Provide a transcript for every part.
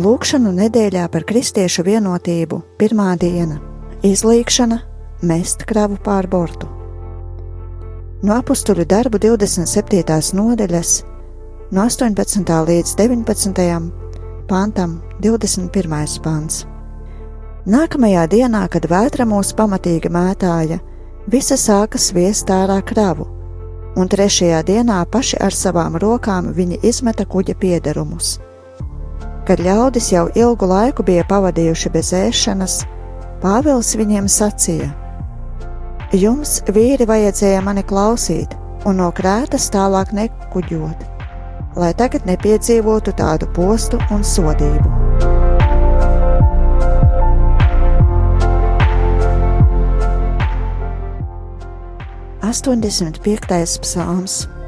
Lūkšanu nedēļā par kristiešu vienotību pirmā diena - izlīkšana, mest kravu pār bortu. No apakstuļu darbu 27. nodaļas, no 18. līdz 19. pantam, 21. pants. Nākamajā dienā, kad vētra mūs pamatīgi mētāja, visa sāka sviest ārā kravu, un trešajā dienā paši ar savām rokām viņi izmeta kuģa piedarumus. Kad ļaudis jau ilgu laiku bija pavadījuši bez ēšanas, Pāvils viņiem sacīja: Jums, vīri, vajadzēja mani klausīt un no krētas tālāk nekuģot, lai tagad nepiedzīvotu tādu postu un sodību. 85. psalms.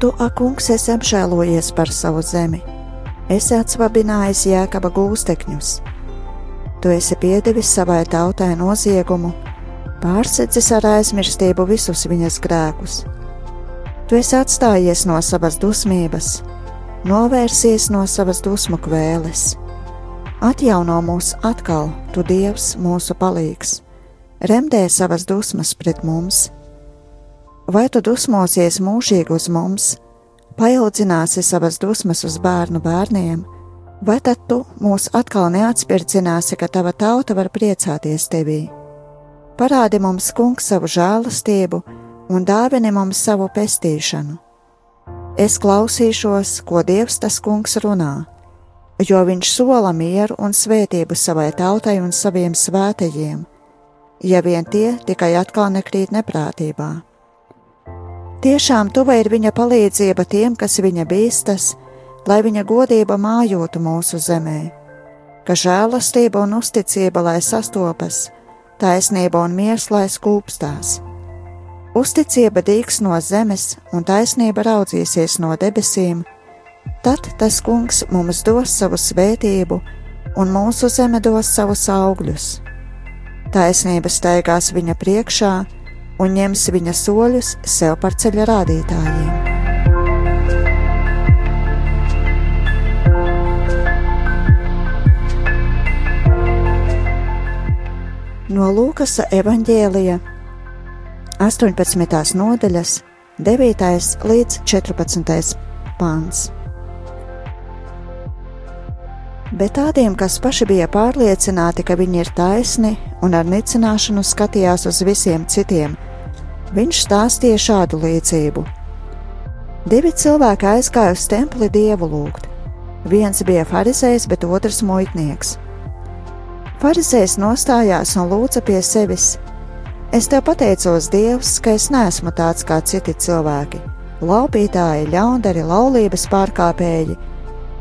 Tu, akungs, esi apžēlojies par savu zemi, esi atsvabinājis jēkaba gūstekņus. Tu esi piedevis savai tautai noziegumu, pārsedzis ar aizmirstību visus viņas grēkus. Tu esi atstājies no savas dusmības, novērsies no savas dusmu kvēles. Atjauno mūs atkal, tu Dievs, mūsu palīgs! remdē savas dusmas pret mums. Vai tu dusmosies mūžīgi uz mums, paildzināsi savas dusmas uz bērnu bērniem, vai tad tu mūs atkal neatspirdzināsi, ka tava tauta var priecāties tevī? Parādi mums, kungs, savu žēlastību un dāvini mums savu pestīšanu. Es klausīšos, ko Dievs tas kungs runā, jo viņš sola mieru un svētību savai tautai un saviem svētajiem ja vien tie tikai atkal nekrīt neprātībā. Tiešām tuva ir viņa palīdzība tiem, kas viņa bīstas, lai viņa godība mājotu mūsu zemē, ka žēlastība un uzticība lai sastopas, taisnība un miers lai skūpstās. Uzticība dīks no zemes un taisnība raudzīsies no debesīm, tad tas kungs mums dos savu svētību un mūsu zeme dos savus augļus. Taisnība staigās viņa priekšā un ņems viņa soļus sev par ceļa rādītājiem. No Lūkas evanģēlija 18. nodaļas, 9. līdz 14. pāns bet tādiem, kas paši bija pārliecināti, ka viņi ir taisni un ar nicināšanu skatījās uz visiem citiem, viņš stāstīja šādu līdzību. Divi cilvēki aizgāja uz templi dievu lūgt. Viens bija farizējs, bet otrs muitnieks. Farizējs nostājās un lūdza pie sevis: Es tev pateicos, Dievs, ka es neesmu tāds kā citi cilvēki - laupītāji, ļaundari, laulības pārkāpēji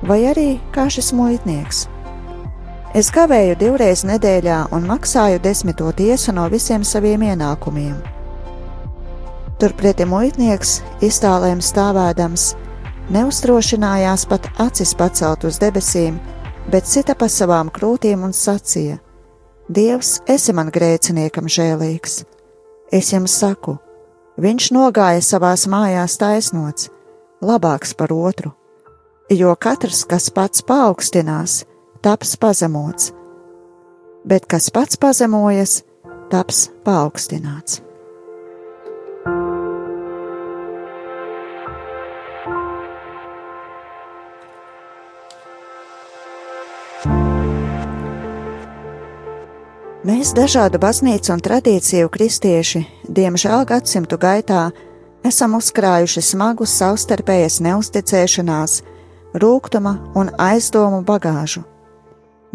vai arī kā šis muitnieks. Es gavēju divreiz nedēļā un maksāju desmito tiesu no visiem saviem ienākumiem. Turpretī muitnieks, iztālēm stāvēdams, neustrošinājās pat acis pacelt uz debesīm, bet cita pa savām krūtīm un sacīja: Dievs, esi man grēciniekam žēlīgs! Es jums saku, viņš nogāja savās mājās taisnots, labāks par otru jo katrs, kas pats paaugstinās, taps pazemots, bet kas pats pazemojas, taps paaugstināts. Mēs dažādu baznīcu un tradīciju kristieši, diemžēl gadsimtu gaitā, esam uzkrājuši smagus savstarpējas neusticēšanās, rūkuma un aizdomu bagāžu.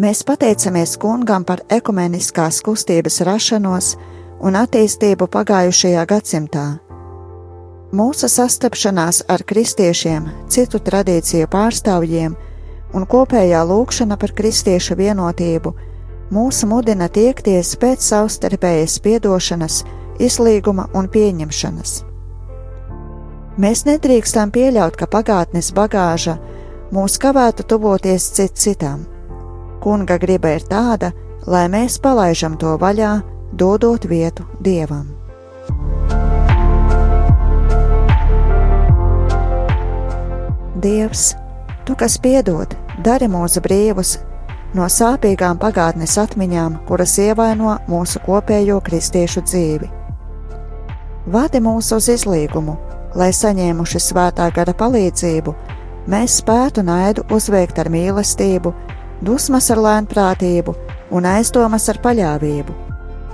Mēs pateicamies kungam par ekumeniskās kustības rašanos un attīstību pagājušajā gadsimtā. Mūsu sastapšanās ar kristiešiem, citu tradīciju pārstāvjiem un kopējā lūkšana par kristiešu vienotību mūs mudina tiekties pēc savstarpējas piedošanas, izlīguma un pieņemšanas. Mēs nedrīkstam pieļaut, ka pagātnes bagāža mūs kavētu tuvoties cit citam. Kunga griba ir tāda, lai mēs palaidām to vaļā, dodot vietu dievam. Dievs, Tu, kas piedod, dari mūsu brīvus no sāpīgām pagātnes atmiņām, kuras ievaino mūsu kopējo kristiešu dzīvi. Vadi mūs uz izlīgumu, lai saņēmuši svētā gara palīdzību, mēs spētu naidu uzveikt ar mīlestību, dusmas ar lēnprātību un aizdomas ar paļāvību.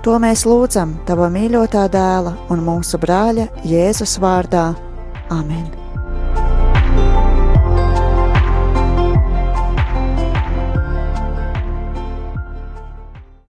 To mēs lūdzam Tava mīļotā dēla un mūsu brāļa Jēzus vārdā. Amen!